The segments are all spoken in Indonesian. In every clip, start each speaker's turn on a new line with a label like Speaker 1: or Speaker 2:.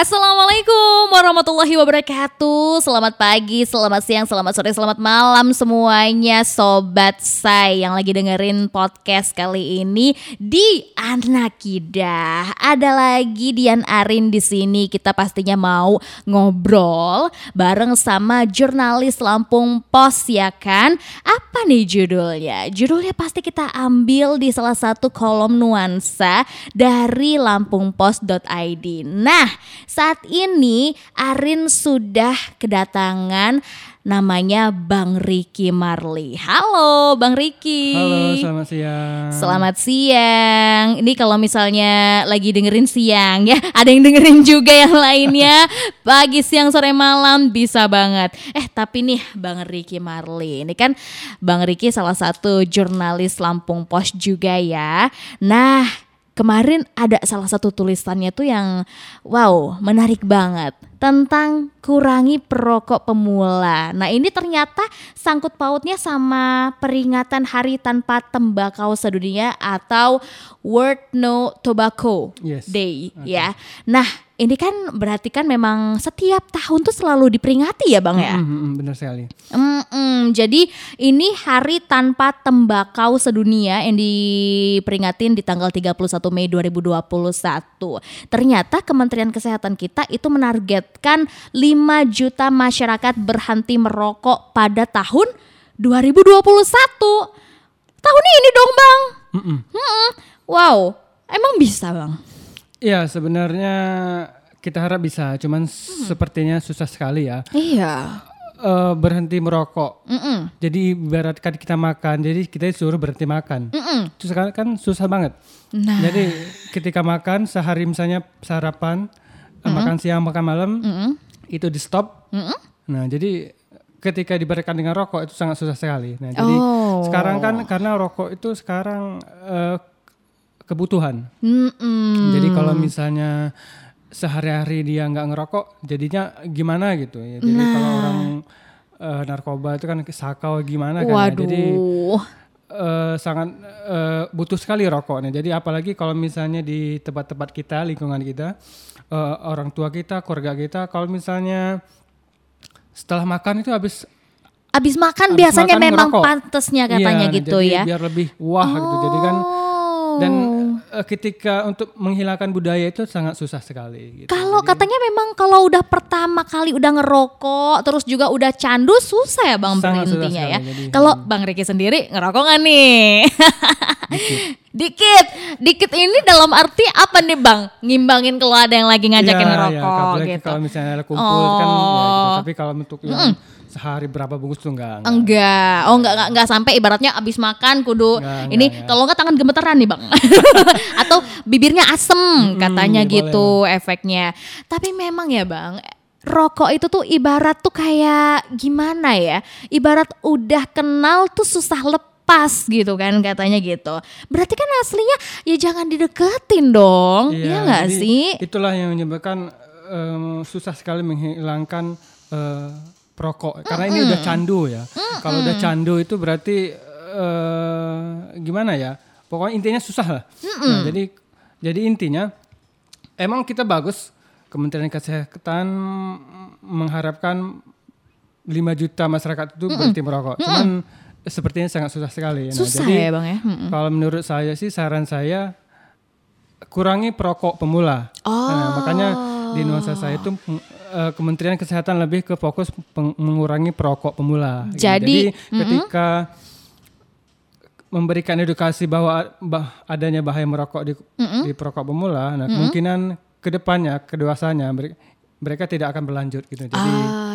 Speaker 1: Assalamualaikum warahmatullahi wabarakatuh Selamat pagi, selamat siang, selamat sore, selamat malam semuanya Sobat Say yang lagi dengerin podcast kali ini di Anak Kidah Ada lagi Dian Arin di sini. Kita pastinya mau ngobrol bareng sama jurnalis Lampung Pos ya kan Apa nih judulnya? Judulnya pasti kita ambil di salah satu kolom nuansa dari lampungpos.id Nah saat ini Arin sudah kedatangan namanya Bang Riki Marli. Halo Bang Riki.
Speaker 2: Halo, selamat siang.
Speaker 1: Selamat siang. Ini kalau misalnya lagi dengerin siang ya, ada yang dengerin juga yang lainnya. Pagi, siang, sore, malam bisa banget. Eh, tapi nih Bang Riki Marli. Ini kan Bang Riki salah satu jurnalis Lampung Pos juga ya. Nah, kemarin ada salah satu tulisannya tuh yang wow menarik banget tentang kurangi perokok pemula. Nah ini ternyata sangkut pautnya sama peringatan Hari Tanpa Tembakau Sedunia atau World No Tobacco
Speaker 2: Yes.
Speaker 1: Day
Speaker 2: Okay.
Speaker 1: ya. Nah ini kan berarti kan memang setiap tahun tuh selalu diperingati ya bang ya.
Speaker 2: Mm, mm, mm, benar sekali.
Speaker 1: Mm-mm, jadi ini hari tanpa tembakau sedunia yang diperingatin di tanggal 31 Mei 2021. Ternyata Kementerian Kesehatan kita itu menargetkan 5 juta masyarakat berhenti merokok pada tahun 2021. Tahun ini dong, Bang.
Speaker 2: Mm, mm.
Speaker 1: Mm-mm. Wow, emang bisa, Bang?
Speaker 2: Ya sebenarnya kita harap bisa, cuman
Speaker 1: Hmm.
Speaker 2: sepertinya susah sekali ya
Speaker 1: Iya.
Speaker 2: Eh, berhenti merokok.
Speaker 1: Mm-mm.
Speaker 2: Jadi ibaratkan kita makan, jadi kita disuruh berhenti makan. Itu sekarang kan susah banget.
Speaker 1: Nah,
Speaker 2: Jadi ketika makan sehari misalnya sarapan, eh, makan siang, makan malam,
Speaker 1: mm-mm.
Speaker 2: itu di stop. Nah jadi ketika diberikan dengan rokok itu sangat susah sekali. Nah jadi
Speaker 1: Oh.
Speaker 2: sekarang kan karena rokok itu sekarang eh, kebutuhan.
Speaker 1: Mm-mm.
Speaker 2: Jadi kalau misalnya sehari-hari dia nggak ngerokok, jadinya gimana gitu ya. Jadi
Speaker 1: Nah.
Speaker 2: kalau orang eh, narkoba itu kan sakau gimana kan. ya. Jadi eh, sangat eh, butuh sekali rokoknya. Jadi apalagi kalau misalnya di tempat-tempat kita, lingkungan kita, eh, orang tua kita, keluarga kita, kalau misalnya setelah makan itu habis
Speaker 1: Abis makan
Speaker 2: Abis
Speaker 1: biasanya
Speaker 2: makan
Speaker 1: memang
Speaker 2: ngerokok.
Speaker 1: pantasnya katanya
Speaker 2: iya,
Speaker 1: gitu
Speaker 2: jadi
Speaker 1: ya.
Speaker 2: biar lebih wah gitu. Jadi kan
Speaker 1: Oh.
Speaker 2: dan eh, ketika untuk menghilangkan budaya itu sangat susah sekali. Gitu.
Speaker 1: kalau
Speaker 2: Jadi
Speaker 1: katanya memang kalau udah pertama kali udah ngerokok terus juga udah candu susah ya bang
Speaker 2: Sangat
Speaker 1: ya. Kalau
Speaker 2: hmm.
Speaker 1: bang Riki sendiri ngerokok nggak nih? dikit, dikit ini dalam arti apa nih bang? Ngimbangin kalau ada yang lagi ngajakin
Speaker 2: Iya,
Speaker 1: ngerokok
Speaker 2: iya, apalagi
Speaker 1: gitu.
Speaker 2: Kalau misalnya ada kumpul kan ya gitu.
Speaker 1: Oh.
Speaker 2: Tapi kalau untuk yang sehari berapa bungkus tuh enggak. enggak.
Speaker 1: Enggak, oh enggak, enggak, enggak sampai ibaratnya abis makan kudu
Speaker 2: Enggak,
Speaker 1: ini
Speaker 2: enggak,
Speaker 1: kalau enggak tangan gemeteran nih bang, atau bibirnya asem katanya
Speaker 2: iya,
Speaker 1: gitu efeknya. Tapi memang ya bang, rokok itu tuh ibarat tuh kayak gimana ya? Ibarat udah kenal tuh susah lepas gitu kan katanya gitu. Berarti kan aslinya ya jangan dideketin dong,
Speaker 2: Iya,
Speaker 1: ya enggak
Speaker 2: jadi
Speaker 1: sih?
Speaker 2: Itulah yang menyebabkan em, susah sekali menghilangkan eh, perokok karena ini udah candu ya. Kalau udah candu itu berarti eh, gimana ya? Pokoknya intinya susah lah. Nah, jadi jadi intinya emang kita bagus Kementerian Kesehatan mengharapkan 5 juta masyarakat itu berhenti merokok. Cuman sepertinya sangat susah sekali. Nah,
Speaker 1: Susah
Speaker 2: jadi,
Speaker 1: ya bang ya. Mm-mm.
Speaker 2: kalau menurut saya sih saran saya kurangi perokok pemula.
Speaker 1: Oh.
Speaker 2: Nah, makanya di nuansa saya itu eh, Kementerian Kesehatan lebih ke fokus peng- mengurangi perokok pemula. gitu.
Speaker 1: Jadi,
Speaker 2: ketika memberikan edukasi bahwa bah- adanya bahaya merokok di, di perokok pemula, nah kemungkinan ke depannya kedewasanya mere- mereka tidak akan berlanjut gitu. Jadi
Speaker 1: Ah,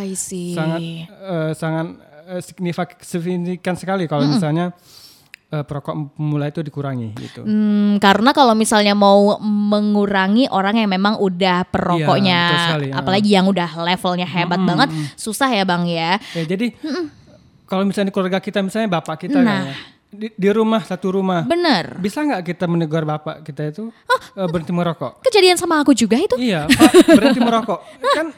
Speaker 2: sangat eh, sangat eh, signifik- signifikan sekali kalau misalnya eh, perokok pemula itu dikurangi gitu.
Speaker 1: Hmm, karena kalau misalnya mau mengurangi orang yang memang udah perokoknya,
Speaker 2: Iya, betul sekali, ya.
Speaker 1: apalagi yang udah levelnya hebat banget, susah ya bang ya.
Speaker 2: Ya, jadi kalau misalnya keluarga kita misalnya bapak kita
Speaker 1: Nah.
Speaker 2: kan ya, di, di rumah satu rumah
Speaker 1: Bener.
Speaker 2: bisa nggak kita menegur bapak kita itu eh, berhenti merokok?
Speaker 1: Kejadian sama aku juga itu.
Speaker 2: iya, Pak, berhenti merokok. Kan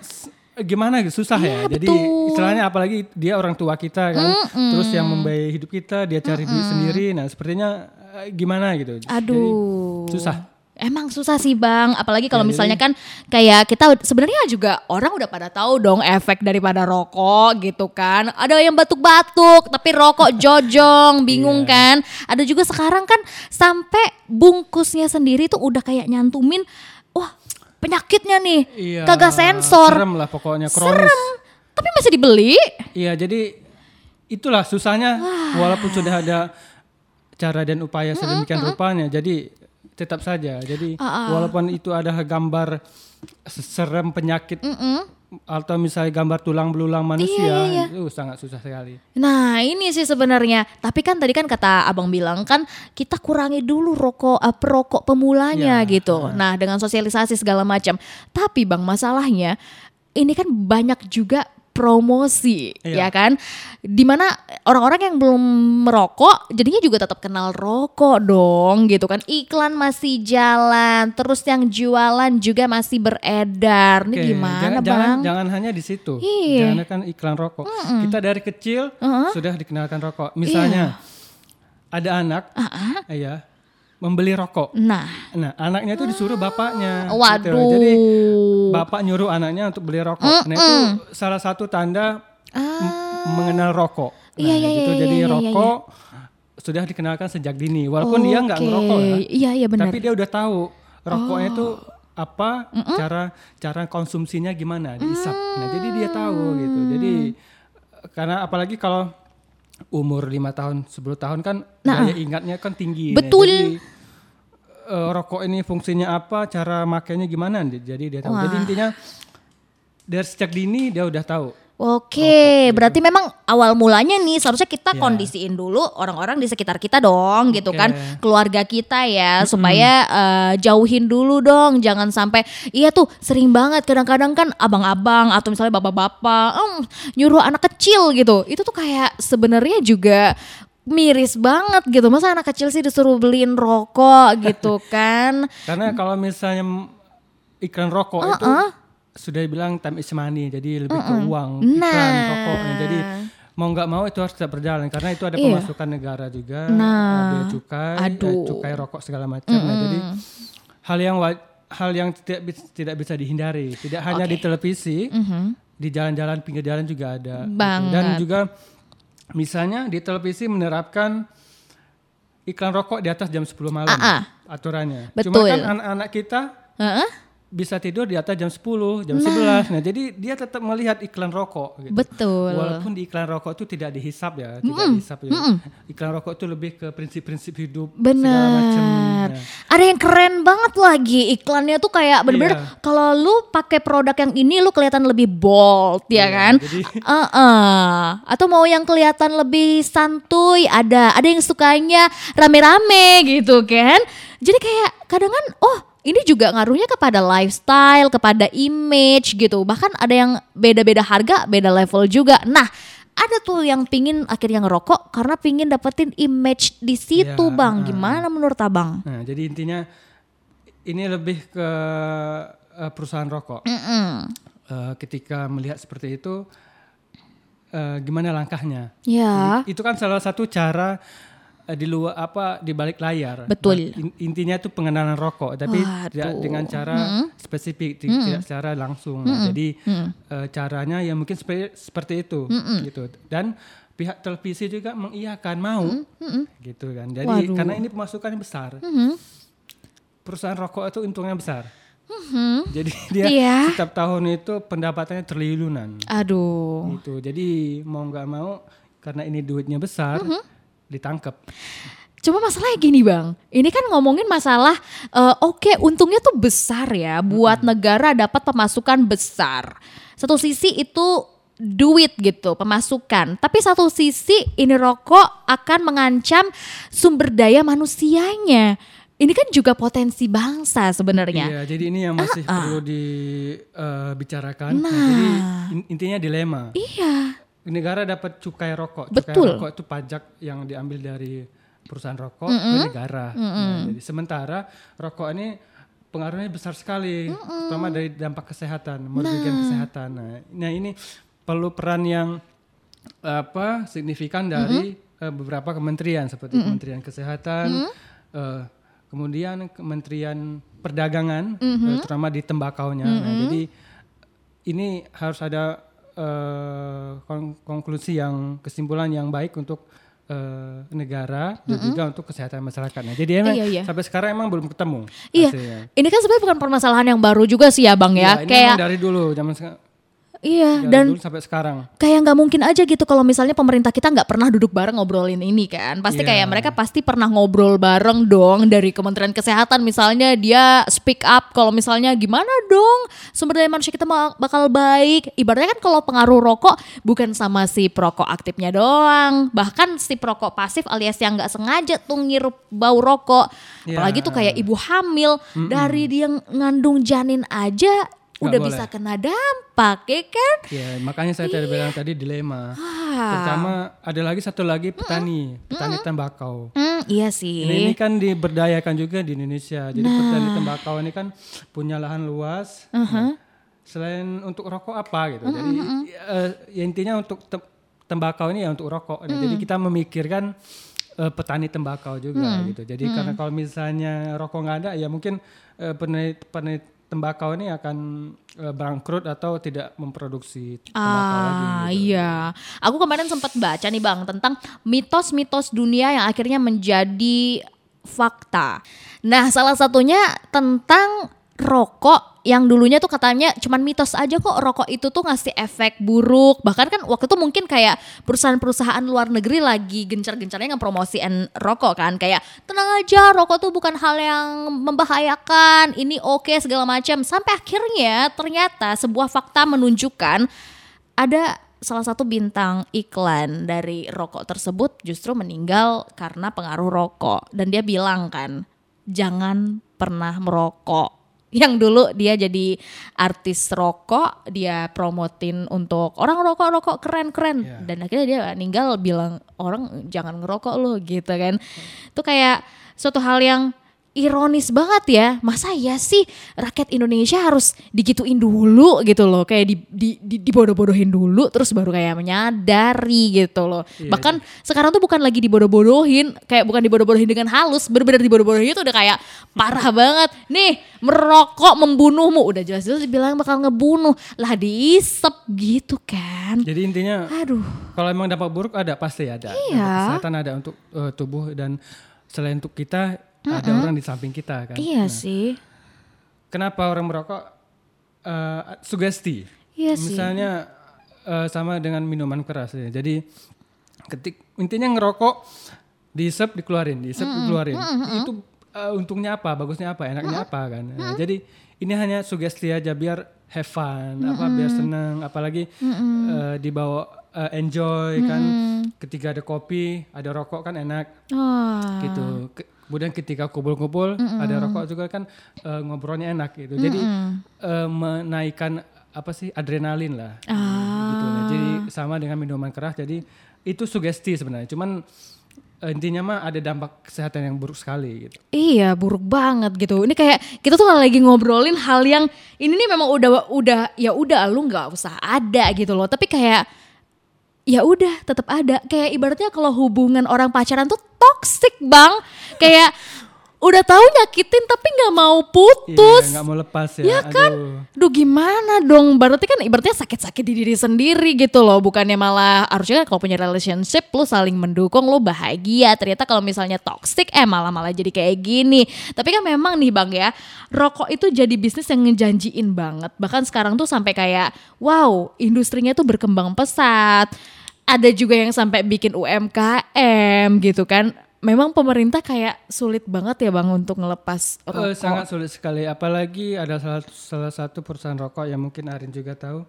Speaker 2: gimana gitu susah ya. Jadi
Speaker 1: Iya, betul.
Speaker 2: istilahnya apalagi dia orang tua kita kan, terus yang membiayai hidup kita, dia cari duit sendiri. Nah, sepertinya eh, gimana gitu. Jadi,
Speaker 1: Aduh.
Speaker 2: susah.
Speaker 1: Emang susah sih bang, apalagi kalau
Speaker 2: Ya,
Speaker 1: misalnya kan kayak kita sebenarnya juga orang udah pada tahu dong efek daripada rokok gitu kan. Ada yang batuk-batuk tapi rokok jojong, bingung
Speaker 2: Iya.
Speaker 1: kan. Ada juga sekarang kan sampai bungkusnya sendiri tuh udah kayak nyantumin, wah penyakitnya nih,
Speaker 2: Iya,
Speaker 1: kagak sensor,
Speaker 2: Serem lah pokoknya kronis.
Speaker 1: Serem. tapi masih dibeli.
Speaker 2: Iya, jadi itulah susahnya walaupun sudah ada cara dan upaya sedemikian rupanya. Jadi tetap saja. Jadi walaupun itu ada gambar serem penyakit atau misalnya gambar tulang belulang manusia, itu sangat susah sekali.
Speaker 1: Nah ini sih sebenarnya, tapi kan tadi kan kata abang bilang kan kita kurangi dulu rokok eh, perokok pemulanya
Speaker 2: Ya,
Speaker 1: gitu. Nah dengan sosialisasi segala macam. Tapi bang masalahnya ini kan banyak juga promosi
Speaker 2: Iya.
Speaker 1: ya kan di mana orang-orang yang belum merokok jadinya juga tetap kenal rokok dong gitu kan iklan masih jalan terus yang jualan juga masih beredar ini
Speaker 2: Oke,
Speaker 1: gimana
Speaker 2: jangan,
Speaker 1: bang
Speaker 2: Jangan, jangan hanya di situ.
Speaker 1: Iya.
Speaker 2: Jangan kan iklan rokok. Kita dari kecil sudah dikenalkan rokok. Misalnya ada anak, ya, membeli rokok.
Speaker 1: nah
Speaker 2: Nah, anaknya itu disuruh bapaknya. gitu.
Speaker 1: waduh
Speaker 2: Jadi bapak nyuruh anaknya untuk beli rokok. Nah, itu salah satu tanda m- mengenal rokok. Nah,
Speaker 1: Iya, iya,
Speaker 2: gitu.
Speaker 1: iya,
Speaker 2: Jadi
Speaker 1: iya, iya,
Speaker 2: rokok sudah dikenalkan sejak dini. Walaupun dia nggak ngerokok ya.
Speaker 1: Iya iya benar.
Speaker 2: Tapi dia udah tahu rokoknya itu apa cara cara konsumsinya gimana diisap. Nah, jadi dia tahu gitu. Jadi karena apalagi kalau umur lima tahun 10 tahun kan daya ingatnya kan tinggi. Nah,
Speaker 1: Betul.
Speaker 2: jadi eh, rokok ini fungsinya apa, cara makainya gimana. Jadi dia tahu. Jadi intinya dari sejak dini dia udah tahu.
Speaker 1: Oke, berarti memang awal mulanya nih seharusnya kita
Speaker 2: Ya.
Speaker 1: kondisiin dulu orang-orang di sekitar kita dong, gitu kan, keluarga kita ya, supaya eh, jauhin dulu dong, jangan sampai iya tuh sering banget. Kadang-kadang kan abang-abang atau misalnya bapak-bapak "Em, nyuruh anak kecil gitu, itu tuh kayak sebenarnya juga miris banget gitu, masa anak kecil sih disuruh beliin rokok gitu kan?
Speaker 2: Karena kalau misalnya iklan rokok itu sudah bilang time is money, jadi lebih ke uang iklan
Speaker 1: Nah.
Speaker 2: rokok. Nah, jadi mau nggak mau itu harus tetap berjalan karena itu ada
Speaker 1: Iya.
Speaker 2: pemasukan negara juga,
Speaker 1: Nah.
Speaker 2: bea cukai, eh,
Speaker 1: Aduh.
Speaker 2: cukai rokok segala macam. Nah, jadi hal yang hal yang tidak tidak bisa dihindari, tidak hanya di televisi, di jalan-jalan pinggir jalan juga ada. gitu. Dan
Speaker 1: Banget.
Speaker 2: juga misalnya di televisi menerapkan iklan rokok di atas jam 10 malam
Speaker 1: Ah, ah.
Speaker 2: aturannya.
Speaker 1: Betul.
Speaker 2: Cuma kan anak-anak kita
Speaker 1: Heeh.
Speaker 2: Bisa tidur di atas jam 10, jam 11. Nah, jadi dia tetap melihat iklan rokok gitu.
Speaker 1: Betul.
Speaker 2: Walaupun di iklan rokok itu tidak dihisap ya, tidak dihisap ya. Iklan rokok itu lebih ke prinsip-prinsip hidup segala macam.
Speaker 1: Benar.
Speaker 2: Nah,
Speaker 1: Ada yang keren banget lagi iklannya tuh kayak bener-bener
Speaker 2: Iya.
Speaker 1: kalau lu pakai produk yang ini lu kelihatan lebih bold ya
Speaker 2: Iya,
Speaker 1: kan?
Speaker 2: jadi-
Speaker 1: Uh-uh. Atau mau yang kelihatan lebih santuy ada, ada yang sukanya rame-rame gitu kan? Jadi kayak kadang kan oh ini juga ngaruhnya kepada lifestyle, kepada image gitu. Bahkan ada yang beda-beda harga, beda level juga. Nah, ada tuh yang pingin akhirnya ngerokok karena pingin dapetin image di situ,
Speaker 2: Iya,
Speaker 1: Bang.
Speaker 2: uh.
Speaker 1: Gimana menurut Abang?
Speaker 2: nah, jadi intinya ini lebih ke eh, perusahaan rokok.
Speaker 1: Mm-mm.
Speaker 2: Eh, ketika melihat seperti itu eh, gimana langkahnya?
Speaker 1: Ya,
Speaker 2: Itu kan salah satu cara di luar apa di balik layar.
Speaker 1: Betul.
Speaker 2: Nah, in- intinya itu pengenalan rokok, tapi tidak
Speaker 1: Waduh.
Speaker 2: dengan cara spesifik, ti- tidak secara langsung. Nah, Jadi eh, caranya ya mungkin seperti seperti itu, gitu. Dan pihak televisi juga mengiyakan mau, gitu kan. Jadi
Speaker 1: Waduh.
Speaker 2: karena ini pemasukannya besar, perusahaan rokok itu untungnya besar. Jadi dia
Speaker 1: Iya.
Speaker 2: setiap tahun itu pendapatannya triliunan
Speaker 1: aduh.
Speaker 2: gitu jadi mau nggak mau karena ini duitnya besar
Speaker 1: Mhm.
Speaker 2: Ditangkap
Speaker 1: Cuma masalahnya gini bang, ini kan ngomongin masalah, eh, oke untungnya tuh besar ya buat negara dapat pemasukan besar. Satu sisi itu duit gitu pemasukan, tapi satu sisi ini rokok akan mengancam sumber daya manusianya. Ini kan juga potensi bangsa sebenarnya.
Speaker 2: iya jadi ini yang masih
Speaker 1: Ah,
Speaker 2: perlu dibicarakan nah, jadi in- intinya dilema.
Speaker 1: Iya,
Speaker 2: negara dapat cukai rokok.
Speaker 1: Betul.
Speaker 2: cukai rokok itu pajak yang diambil dari perusahaan rokok ke negara. Nah, jadi sementara rokok ini pengaruhnya besar sekali terutama dari dampak kesehatan merugikan kesehatan. Nah, nah ini perlu peran yang apa signifikan dari eh, beberapa kementerian seperti Kementerian Kesehatan eh, kemudian Kementerian perdagangan, eh, terutama di tembakaunya. Nah, jadi ini harus ada kon- konklusi yang kesimpulan yang baik untuk eh, negara dan juga untuk kesehatan masyarakat. Nah, jadi emang
Speaker 1: Iya, iya.
Speaker 2: sampai sekarang emang belum ketemu.
Speaker 1: Iya,
Speaker 2: hasilnya.
Speaker 1: ini kan sebenarnya bukan permasalahan yang baru juga sih ya bang ya,
Speaker 2: Iya, ini
Speaker 1: kayak
Speaker 2: dari dulu zaman seka-
Speaker 1: iya
Speaker 2: dari
Speaker 1: dan
Speaker 2: dulu sampai sekarang.
Speaker 1: kayak nggak mungkin aja gitu kalau misalnya pemerintah kita nggak pernah duduk bareng ngobrolin ini kan. Pasti
Speaker 2: Iya.
Speaker 1: kayak mereka pasti pernah ngobrol bareng dong dari Kementerian Kesehatan. Misalnya dia speak up kalau misalnya gimana dong sumber daya manusia kita bakal baik. Ibaratnya kan kalau pengaruh rokok bukan sama si perokok aktifnya doang. Bahkan si perokok pasif alias yang nggak sengaja tuh ngirup bau rokok.
Speaker 2: Iya.
Speaker 1: apalagi tuh kayak ibu hamil. Dari dia ngandung janin aja
Speaker 2: Nggak
Speaker 1: udah
Speaker 2: boleh.
Speaker 1: bisa kena dampak ya kan
Speaker 2: Ya, makanya saya tadi bilang tadi dilema.
Speaker 1: Ah.
Speaker 2: Pertama ada lagi satu lagi petani, petani tembakau.
Speaker 1: Hmm, iya sih.
Speaker 2: Ini, ini kan diberdayakan juga di Indonesia. Jadi
Speaker 1: Nah.
Speaker 2: petani tembakau ini kan punya lahan luas.
Speaker 1: Uh-huh.
Speaker 2: Nah, selain untuk rokok apa gitu. Jadi eh, ya intinya untuk tem- tembakau ini ya untuk rokok. Nah, Jadi kita memikirkan eh, petani tembakau juga gitu. Jadi karena kalau misalnya rokok nggak ada ya mungkin eh, petani, petani tembakau ini akan eh, bangkrut atau tidak memproduksi tembakau lagi.
Speaker 1: Ah
Speaker 2: gitu.
Speaker 1: iya, aku kemarin sempat baca nih bang tentang mitos-mitos dunia yang akhirnya menjadi fakta. Nah salah satunya tentang rokok yang dulunya tuh katanya cuman mitos aja kok rokok itu tuh ngasih efek buruk. Bahkan kan waktu itu mungkin kayak perusahaan-perusahaan luar negeri lagi gencar-gencarnya ngepromosiin rokok kan. Kayak tenang aja rokok tuh bukan hal yang membahayakan ini oke segala macam. Sampai akhirnya ternyata sebuah fakta menunjukkan ada salah satu bintang iklan dari rokok tersebut justru meninggal karena pengaruh rokok. Dan dia bilang kan jangan pernah merokok yang dulu dia jadi artis rokok dia promotin untuk orang rokok rokok keren keren
Speaker 2: Iya.
Speaker 1: dan akhirnya dia meninggal bilang orang jangan ngerokok lo gitu kan itu kayak suatu hal yang ironis banget ya. Masa ya sih rakyat Indonesia harus digituin dulu gitu loh. Kayak di, di, di dibodoh-bodohin dulu terus baru kayak menyadari gitu loh.
Speaker 2: Iya,
Speaker 1: bahkan sekarang tuh bukan lagi dibodoh-bodohin kayak bukan dibodoh-bodohin dengan halus bener-bener dibodoh-bodohin itu udah kayak parah banget. Nih merokok membunuhmu. Udah jelas-jelas dibilang bakal ngebunuh. Lah diisep gitu kan.
Speaker 2: Jadi intinya
Speaker 1: aduh.
Speaker 2: Kalau emang dampak buruk ada pasti ada.
Speaker 1: Iya.
Speaker 2: Kesehatan ada untuk eh, tubuh dan selain untuk kita ada orang di samping kita kan.
Speaker 1: iya sih
Speaker 2: Kenapa orang merokok eh, sugesti?
Speaker 1: Iya sih.
Speaker 2: Misalnya eh, sama dengan minuman keras ya. Jadi ketik intinya ngerokok diisep dikeluarin, diisep dikeluarin. Itu eh, untungnya apa? Bagusnya apa? Enaknya apa kan? Nah, jadi ini hanya sugesti aja biar have fun, apa biar senang, apalagi eh, dibawa eh, enjoy kan. Ketika ada kopi, ada rokok kan enak
Speaker 1: ah
Speaker 2: gitu. Ke- Kemudian ketika kumpul-kumpul ada rokok juga kan eh, ngobrolnya enak gitu. Jadi eh, menaikkan apa sih adrenalin lah. Gitu. Nah, jadi sama dengan minuman keras. Jadi itu sugesti sebenarnya. Cuman intinya mah ada dampak kesehatan yang buruk sekali gitu.
Speaker 1: Iya buruk banget gitu. Ini kayak kita tuh lagi ngobrolin hal yang ini nih memang udah udah ya udah lu nggak usah ada gitu loh. Tapi kayak ya udah tetap ada. Kayak ibaratnya kalau hubungan orang pacaran tuh toxic bang. Kayak udah tahu nyakitin tapi nggak mau putus.
Speaker 2: Iya, nggak mau lepas ya.
Speaker 1: Ya kan?
Speaker 2: Aduh.
Speaker 1: Duh gimana dong? Berarti kan ibaratnya sakit-sakit di diri sendiri gitu loh. Bukannya malah harusnya kan kalau punya relationship lu saling mendukung lu bahagia. Ternyata kalau misalnya toxic eh malah-malah jadi kayak gini. Tapi kan memang nih Bang ya, rokok itu jadi bisnis yang ngejanjiin banget. Bahkan sekarang tuh sampai kayak wow, industrinya tuh berkembang pesat. Ada juga yang sampai bikin UMKM gitu kan. Memang pemerintah kayak sulit banget ya Bang untuk ngelepas
Speaker 2: Eh,
Speaker 1: rokok.
Speaker 2: sangat sulit sekali. Apalagi ada salah, salah satu perusahaan rokok yang mungkin Arin juga tahu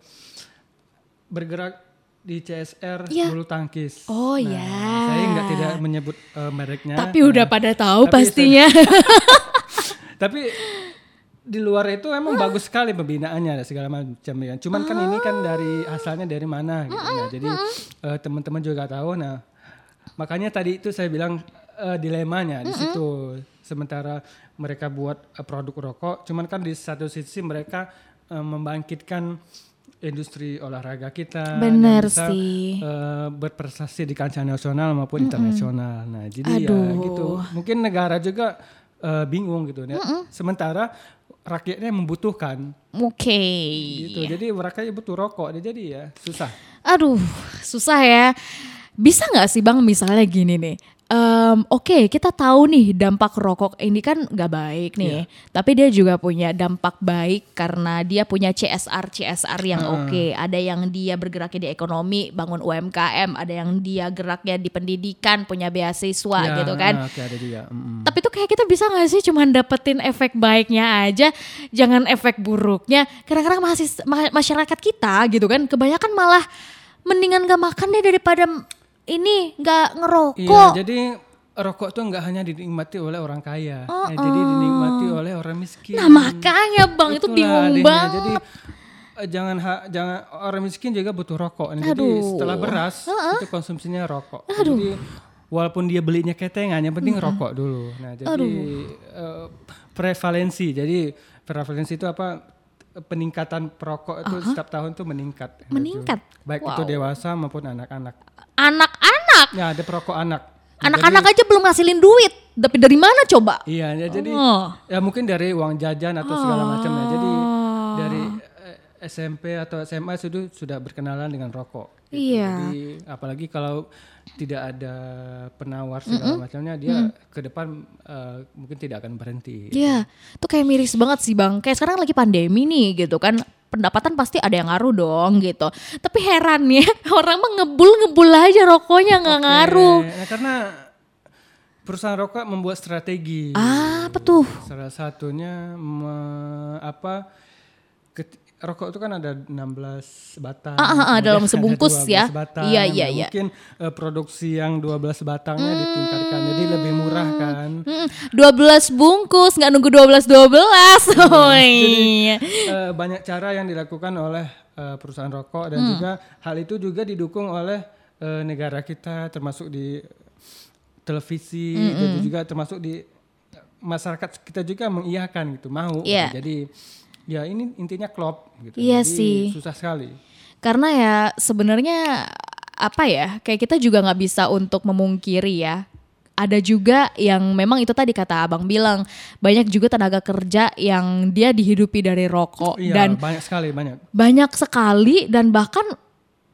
Speaker 2: bergerak di CSR
Speaker 1: Iya.
Speaker 2: bulu tangkis.
Speaker 1: Oh
Speaker 2: Nah,
Speaker 1: ya.
Speaker 2: Saya nggak tidak menyebut eh, mereknya.
Speaker 1: Tapi udah
Speaker 2: Nah,
Speaker 1: pada tahu
Speaker 2: tapi
Speaker 1: pastinya.
Speaker 2: Tapi di luar itu emang bagus sekali pembinaannya segala macam ya. Cuman kan ini kan dari asalnya dari mana gitu. Nah, jadi eh, teman-teman juga tahu. Nah, makanya tadi itu saya bilang eh, dilemanya di situ. Sementara mereka buat eh, produk rokok, cuman kan di satu sisi mereka eh, membangkitkan industri olahraga kita bisa,
Speaker 1: sih.
Speaker 2: eh, berprestasi di kancah nasional maupun internasional. Nah, jadi ya
Speaker 1: Aduh.
Speaker 2: gitu. Mungkin negara juga eh, bingung gitu ya. Sementara rakyatnya membutuhkan
Speaker 1: Oke.
Speaker 2: gitu. Jadi rakyatnya butuh rokok. Jadi ya susah.
Speaker 1: Aduh, susah ya. Bisa nggak sih bang misalnya gini nih. Em, Oke, kita tahu nih dampak rokok ini kan nggak baik nih. Tapi dia juga punya dampak baik karena dia punya CSR CSR yang oke. Ada yang dia bergeraknya di ekonomi, bangun UMKM. Ada yang dia geraknya di pendidikan, punya beasiswa
Speaker 2: Ya,
Speaker 1: gitu kan.
Speaker 2: Oke ada dia. Mm-mm.
Speaker 1: Tapi tuh kayak kita bisa gak sih cuman dapetin efek baiknya aja, jangan efek buruknya. Kadang-kadang masih ma- masyarakat kita gitu kan, kebanyakan malah mendingan gak makan deh daripada ini gak
Speaker 2: Iya,
Speaker 1: ngerokok.
Speaker 2: jadi rokok tuh nggak hanya dinikmati oleh orang kaya, ya, jadi dinikmati oleh orang miskin.
Speaker 1: Nah makanya bang itu
Speaker 2: Itulah
Speaker 1: bingung
Speaker 2: adanya.
Speaker 1: banget.
Speaker 2: Jadi eh, jangan ha- jangan orang miskin juga butuh rokok. Nah, Jadi setelah beras itu konsumsinya rokok. Jadi walaupun dia belinya ketengan, yang penting rokok dulu. Nah jadi eh, prevalensi. Jadi prevalensi itu apa? Peningkatan perokok itu setiap tahun tuh meningkat.
Speaker 1: Meningkat?
Speaker 2: Baik itu dewasa maupun anak-anak.
Speaker 1: Anak-anak,
Speaker 2: Ya ada perokok anak.
Speaker 1: anak-anak aja belum ngasilin duit. Tapi dari mana coba?
Speaker 2: Iya, ya, jadi
Speaker 1: Oh.
Speaker 2: ya mungkin dari uang jajan atau segala macam ya. Jadi dari eh, SMP atau SMA sudah sudah berkenalan dengan rokok. gitu.
Speaker 1: Iya.
Speaker 2: Jadi apalagi kalau tidak ada penawar segala macamnya, dia ke depan eh, mungkin tidak akan berhenti.
Speaker 1: Iya, itu kayak miris banget sih bang. Kayak sekarang lagi pandemi nih gitu kan, pendapatan pasti ada yang ngaruh dong gitu. Tapi heran ya, orang mah ngebul ngebul aja rokoknya nggak ngaruh.
Speaker 2: Eh, nah, karena perusahaan rokok membuat strategi.
Speaker 1: Ah, apa tuh?
Speaker 2: Salah satunya me- apa ket- rokok itu kan ada 16 batang.
Speaker 1: Ah, ah, ah, dalam sebungkus
Speaker 2: 12
Speaker 1: ya.
Speaker 2: batang.
Speaker 1: Iya, iya,
Speaker 2: Nah,
Speaker 1: iya.
Speaker 2: Mungkin eh, produksi yang 12 batangnya ditingkatkan jadi lebih murah kan.
Speaker 1: Mm, 12 bungkus, nggak nunggu 12 12. Oh iya.
Speaker 2: Eh, banyak cara yang dilakukan oleh eh, perusahaan rokok dan
Speaker 1: Hmm.
Speaker 2: juga hal itu juga didukung oleh eh, negara kita termasuk di televisi
Speaker 1: Hmm,
Speaker 2: dan juga termasuk di masyarakat kita juga mengiyakan gitu mau gitu.
Speaker 1: Iya.
Speaker 2: jadi ya ini intinya klop gitu
Speaker 1: Iya
Speaker 2: Jadi
Speaker 1: sih.
Speaker 2: susah sekali
Speaker 1: Karena ya sebenarnya apa ya, kayak kita juga nggak bisa untuk memungkiri ya. Ada juga yang memang itu tadi kata abang bilang banyak juga tenaga kerja yang dia dihidupi dari rokok
Speaker 2: iya
Speaker 1: dan
Speaker 2: banyak sekali banyak
Speaker 1: banyak sekali dan bahkan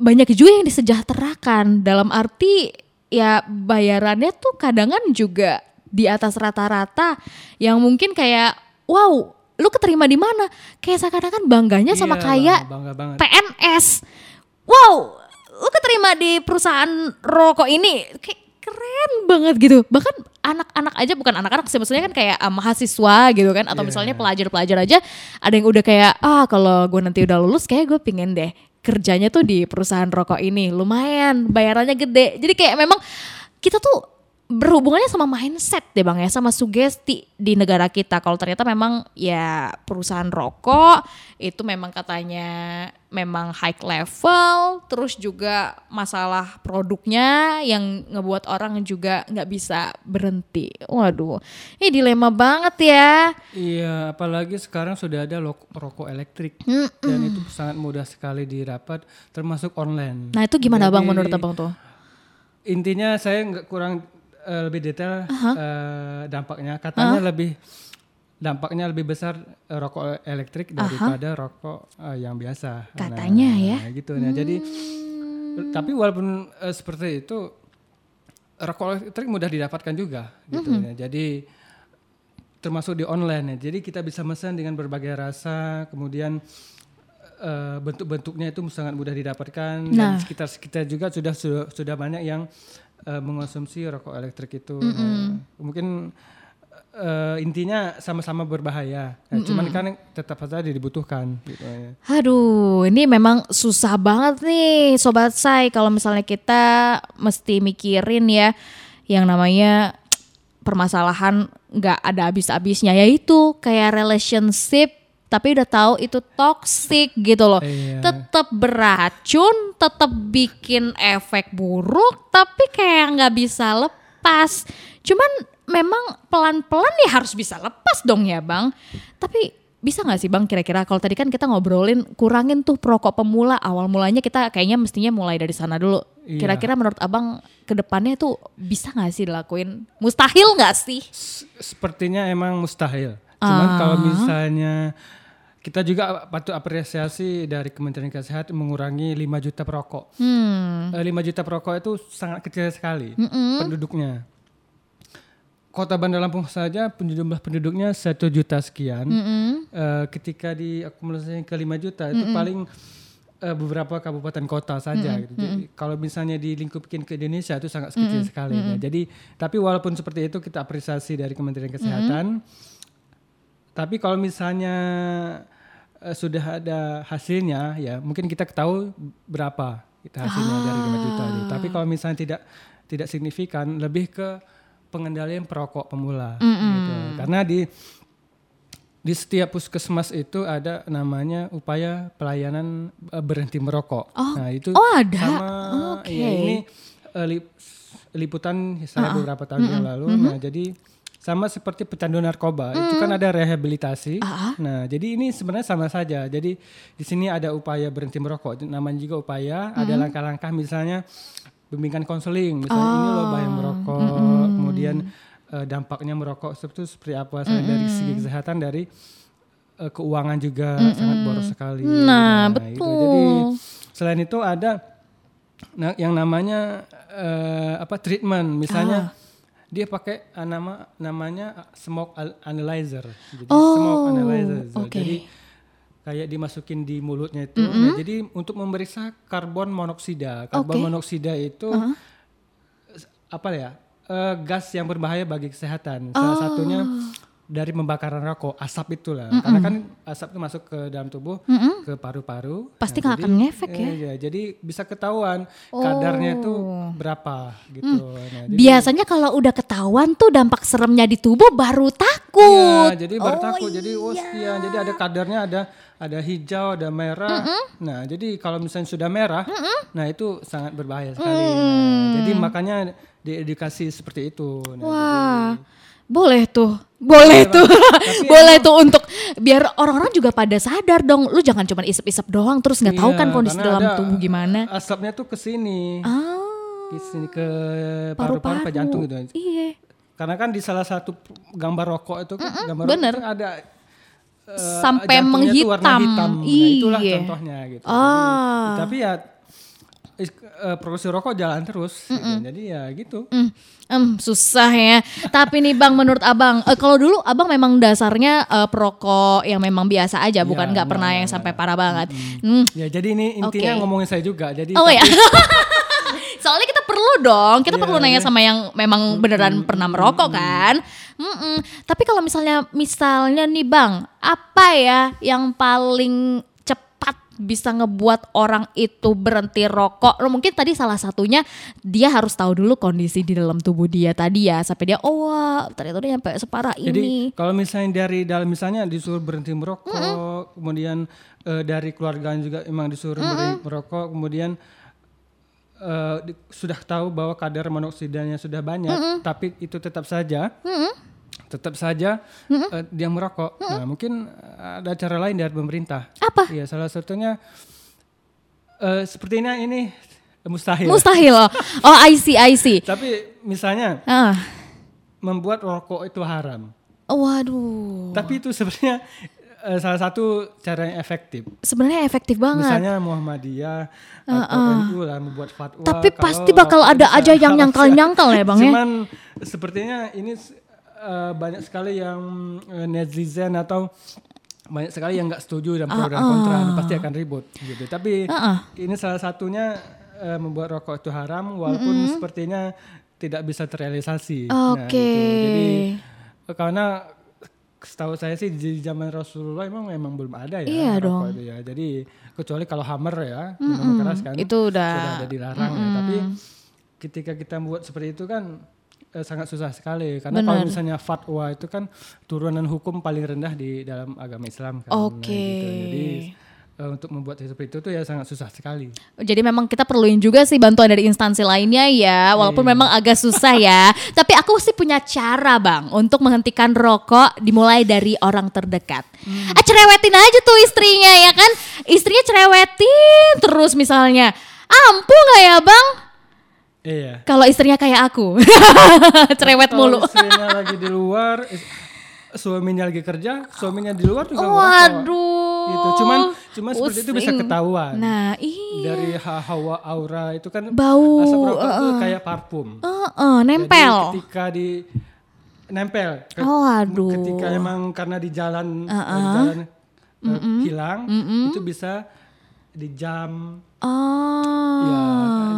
Speaker 1: banyak juga yang disejahterakan dalam arti ya bayarannya tuh kadangan juga di atas rata-rata yang mungkin kayak wow lu keterima di mana? Kayak seakan-akan bangganya sama
Speaker 2: Iya,
Speaker 1: kayak
Speaker 2: bangga banget.
Speaker 1: PNS wow lu keterima di perusahaan rokok ini kayak keren banget gitu. Bahkan anak-anak aja bukan anak-anak sih maksudnya kan kayak ah, mahasiswa gitu kan atau
Speaker 2: Iya.
Speaker 1: misalnya pelajar-pelajar aja ada yang udah kayak ah kalau gue nanti udah lulus kayak gue pingin deh kerjanya tuh di perusahaan rokok ini. Lumayan bayarannya gede. Jadi kayak memang kita tuh berhubungannya sama mindset deh bang ya sama sugesti di negara kita. Kalau ternyata memang ya perusahaan rokok itu memang katanya memang high level terus juga masalah produknya yang ngebuat orang juga nggak bisa berhenti. Waduh ini dilema banget ya.
Speaker 2: Iya, apalagi sekarang sudah ada rokok elektrik. Dan itu sangat mudah sekali didapat, termasuk online.
Speaker 1: nah itu gimana bang
Speaker 2: Jadi,
Speaker 1: menurut abang tuh?
Speaker 2: Intinya saya nggak kurang eh, lebih detail eh, dampaknya. Katanya lebih dampaknya lebih besar eh, rokok elektrik daripada rokok eh, yang biasa.
Speaker 1: Katanya ya.
Speaker 2: Nah, gitu. Nah, jadi tapi walaupun eh, seperti itu rokok elektrik mudah didapatkan juga gitu ya. Jadi termasuk di online ya. Jadi kita bisa pesan dengan berbagai rasa, kemudian eh, bentuk-bentuknya itu sangat mudah didapatkan dan
Speaker 1: Nah.
Speaker 2: sekitar sekitar juga sudah sudah, sudah banyak yang eh, mengonsumsi rokok elektrik itu. Nah, mungkin eh, intinya sama-sama berbahaya. Nah, Cuman kan tetap saja dibutuhkan gitu ya.
Speaker 1: Aduh, ini memang susah banget nih sobat say kalau misalnya kita mesti mikirin ya yang namanya permasalahan nggak ada habis-habisnya yaitu kayak relationship tapi udah tahu itu toxic gitu loh.
Speaker 2: Iya.
Speaker 1: Tetap beracun, tetap bikin efek buruk tapi kayak nggak bisa lepas. Cuman memang pelan-pelan ya harus bisa lepas dong ya, Bang. Tapi bisa nggak sih bang kira-kira kalau tadi kan kita ngobrolin kurangin tuh perokok pemula awal mulanya kita kayaknya mestinya mulai dari sana dulu.
Speaker 2: Iya.
Speaker 1: Kira-kira menurut abang ke depannya tuh bisa nggak sih dilakuin? Mustahil nggak sih?
Speaker 2: S- Sepertinya emang mustahil. Cuman
Speaker 1: Ah.
Speaker 2: kalau misalnya kita juga patut apresiasi dari Kementerian Kesehatan mengurangi 5 juta perokok.
Speaker 1: Hmm.
Speaker 2: Eh, 5 juta perokok itu sangat kecil sekali penduduknya. Kota Bandar Lampung saja jumlah penduduknya satu juta sekian. Eh, ketika diakumulasi ke 5 juta itu paling eh, beberapa kabupaten kota saja. gitu. Jadi kalau misalnya dilingkupin ke Indonesia itu sangat kecil sekali. ya. Jadi tapi walaupun seperti itu kita apresiasi dari Kementerian Kesehatan. Tapi kalau misalnya eh, sudah ada hasilnya ya mungkin kita ketahui berapa kita hasilnya dari 5 juta itu. Tapi kalau misalnya tidak tidak signifikan lebih ke pengendalian perokok pemula gitu. Karena di di setiap puskesmas itu ada namanya upaya pelayanan eh, berhenti merokok. nah, itu
Speaker 1: Oh, ada?
Speaker 2: sama
Speaker 1: Oke.
Speaker 2: ya, ini lip- liputan saya beberapa tahun yang lalu. Nah, jadi sama seperti pecandu narkoba, itu kan ada rehabilitasi. Nah, jadi ini sebenarnya sama saja. Jadi di sini ada upaya berhenti merokok, itu namanya juga upaya, ada langkah-langkah misalnya bimbingan konseling, misalnya ini loh bahaya merokok, kemudian eh, dampaknya merokok itu seperti apa? Selain dari segi kesehatan dari eh, keuangan juga sangat boros sekali.
Speaker 1: Nah,
Speaker 2: itu.
Speaker 1: betul.
Speaker 2: Jadi selain itu ada nah, yang namanya eh, apa treatment, misalnya dia pakai ah, nama namanya smoke al- analyzer, jadi smoke analyzer.
Speaker 1: Oh, oke.
Speaker 2: Jadi kayak dimasukin di mulutnya itu. Nah, jadi untuk memeriksa karbon monoksida. Karbon
Speaker 1: Oke.
Speaker 2: monoksida itu s- apa ya? eh, gas yang berbahaya bagi kesehatan. Salah satunya dari pembakaran rokok, asap itulah. Karena kan asap itu masuk ke dalam tubuh, ke paru-paru.
Speaker 1: Pasti
Speaker 2: Nah,
Speaker 1: nggak akan ngefek ya?
Speaker 2: eh, ya, Jadi bisa ketahuan kadarnya itu berapa gitu. Nah, jadi-
Speaker 1: Biasanya kalau udah ketahuan tuh dampak seremnya di tubuh baru takut.
Speaker 2: Iya, jadi baru
Speaker 1: Oh,
Speaker 2: takut. Jadi oh iya, jadi ada kadarnya ada ada hijau, ada merah. Nah, jadi kalau misalnya sudah merah, nah itu sangat berbahaya sekali.
Speaker 1: Mm.
Speaker 2: Nah, jadi makanya diedukasi seperti itu. Nah,
Speaker 1: Wah, boleh tuh, boleh tuh, boleh tuh untuk biar orang-orang juga pada sadar dong. Lu jangan cuma isep-isep doang terus nggak tahu
Speaker 2: Iya,
Speaker 1: kan kondisi dalam tubuh gimana.
Speaker 2: Asapnya tuh ke sini,
Speaker 1: Ah,
Speaker 2: ke sini ke paru-paru, ke jantung gitu.
Speaker 1: Iya.
Speaker 2: Karena kan di salah satu gambar rokok itu kan gambar
Speaker 1: bener.
Speaker 2: rokok itu ada eh,
Speaker 1: Sampai
Speaker 2: jantungnya tuh warna
Speaker 1: menghitam.
Speaker 2: hitam. Nah, itulah
Speaker 1: Iya.
Speaker 2: contohnya gitu.
Speaker 1: Ah.
Speaker 2: Jadi, tapi ya eh, produksi rokok jalan terus. gitu. Jadi ya gitu.
Speaker 1: Hmm, em, susah ya. Tapi nih Bang, menurut Abang, eh, kalau dulu Abang memang dasarnya eh, perokok yang memang biasa aja, bukan nggak pernah yang sampai parah banget. Hmm.
Speaker 2: Ya jadi ini intinya
Speaker 1: Oke.
Speaker 2: ngomongin saya juga. Jadi
Speaker 1: Oh
Speaker 2: tapi-
Speaker 1: ya. Soalnya kita perlu dong, kita perlu nanya sama yang memang beneran pernah merokok kan. Mm-mm. Tapi kalau misalnya misalnya nih Bang, apa ya yang paling bisa ngebuat orang itu berhenti rokok? Lo mungkin tadi salah satunya dia harus tahu dulu kondisi di dalam tubuh dia tadi ya sampai dia oh wah ternyata udah nyampe separah
Speaker 2: Jadi
Speaker 1: ini.
Speaker 2: kalau misalnya dari dalam misalnya disuruh berhenti merokok, kemudian eh, dari keluarga juga emang disuruh berhenti merokok, kemudian eh, di- sudah tahu bahwa kadar monoksidanya sudah banyak, tapi itu tetap saja, tetap saja eh, dia merokok. Nah mungkin ada cara lain dari pemerintah.
Speaker 1: Apa?
Speaker 2: Iya salah satunya eh, sepertinya ini mustahil.
Speaker 1: Mustahil. Oh, oh I see, I see.
Speaker 2: tapi misalnya
Speaker 1: Ah.
Speaker 2: membuat rokok itu haram.
Speaker 1: Waduh.
Speaker 2: Tapi itu sebenarnya eh, salah satu cara yang efektif.
Speaker 1: Sebenarnya efektif banget.
Speaker 2: Misalnya Muhammadiyah atau NU lah membuat fatwa.
Speaker 1: Tapi pasti bakal ada aja yang nyangkal-nyangkal ya bang ya.
Speaker 2: Cuman sepertinya ini eh, banyak sekali yang eh, netizen atau banyak sekali yang nggak setuju dan pro dan kontra pasti akan ribut gitu. Tapi ini salah satunya eh, membuat rokok itu haram walaupun sepertinya tidak bisa terrealisasi. Nah,
Speaker 1: Oke.
Speaker 2: gitu. Jadi eh, karena setahu saya sih di zaman Rasulullah emang memang belum ada ya
Speaker 1: Iya
Speaker 2: rokok
Speaker 1: dong.
Speaker 2: itu ya. Jadi kecuali kalau hammer ya minuman keras kan
Speaker 1: Itu udah.
Speaker 2: sudah ada dilarang ya. Tapi ketika kita buat seperti itu kan eh, sangat susah sekali karena kalau
Speaker 1: Benar.
Speaker 2: misalnya fatwa itu kan turunan hukum paling rendah di dalam agama Islam kan. Nah,
Speaker 1: Oke.
Speaker 2: gitu. Jadi eh, untuk membuat seperti itu tuh ya sangat susah sekali.
Speaker 1: Jadi memang kita perluin juga sih bantuan dari instansi lainnya ya, walaupun
Speaker 2: Iya.
Speaker 1: memang agak susah ya. Tapi aku sih punya cara bang untuk menghentikan rokok dimulai dari orang terdekat.
Speaker 2: Hmm.
Speaker 1: Ah, cerewetin aja tuh istrinya ya kan, istrinya cerewetin terus misalnya. Ampuh nggak ya bang?
Speaker 2: Iya.
Speaker 1: Kalau istrinya kayak aku, cerewet mulu.
Speaker 2: Kalau istrinya lagi di luar, suaminya lagi kerja, suaminya di luar juga.
Speaker 1: Waduh.
Speaker 2: Gitu. Cuman cuman seperti itu bisa
Speaker 1: pusing.
Speaker 2: ketahuan.
Speaker 1: Nah, iya.
Speaker 2: Dari ha- hawa aura itu kan
Speaker 1: Bau,
Speaker 2: asap rokok itu kayak parfum.
Speaker 1: Heeh,
Speaker 2: Jadi
Speaker 1: nempel.
Speaker 2: ketika di nempel. Ke-
Speaker 1: Oh, aduh.
Speaker 2: Ketika emang karena di jalan, eh, di jalan eh, hilang, itu bisa di jam.
Speaker 1: Oh.
Speaker 2: Ya,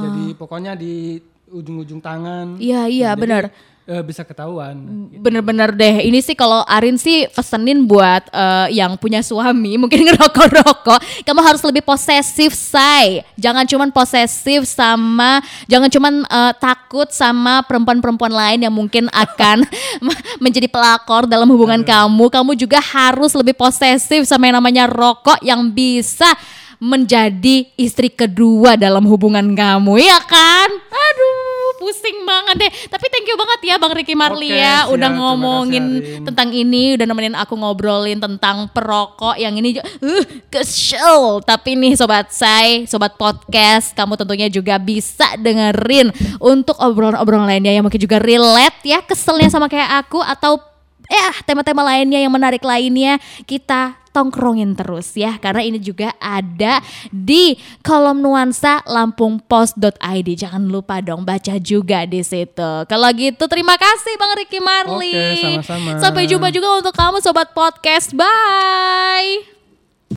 Speaker 2: jadi pokoknya di ujung-ujung tangan.
Speaker 1: Iya, iya,
Speaker 2: Jadi,
Speaker 1: benar.
Speaker 2: eh, bisa ketahuan.
Speaker 1: Bener-bener deh. Ini sih kalau Arin sih pesenin buat eh, yang punya suami mungkin ngerokok-rokok, kamu harus lebih posesif, say. Jangan cuman posesif sama, jangan cuman eh, takut sama perempuan-perempuan lain yang mungkin akan menjadi pelakor dalam hubungan kamu. Kamu juga harus lebih posesif sama yang namanya rokok yang bisa menjadi istri kedua dalam hubungan kamu, ya kan? Aduh, pusing banget deh. Tapi thank you banget ya Bang Ricky Marlia
Speaker 2: Oke,
Speaker 1: udah
Speaker 2: siap.
Speaker 1: Ngomongin
Speaker 2: kasih, Arin.
Speaker 1: tentang ini, udah nemenin aku ngobrolin tentang perokok yang ini uh, kesel. Tapi nih sobat saya, sobat podcast, kamu tentunya juga bisa dengerin untuk obrolan-obrolan lainnya yang mungkin juga relate ya, keselnya sama kayak aku atau ya tema-tema lainnya yang menarik lainnya kita tongkrongin terus ya. Karena ini juga ada di kolom nuansa lampungpost.id jangan lupa dong baca juga di situ. Kalau gitu terima kasih Bang Ricky Marli.
Speaker 2: Oke, sama-sama.
Speaker 1: sampai jumpa juga untuk kamu sobat podcast. Bye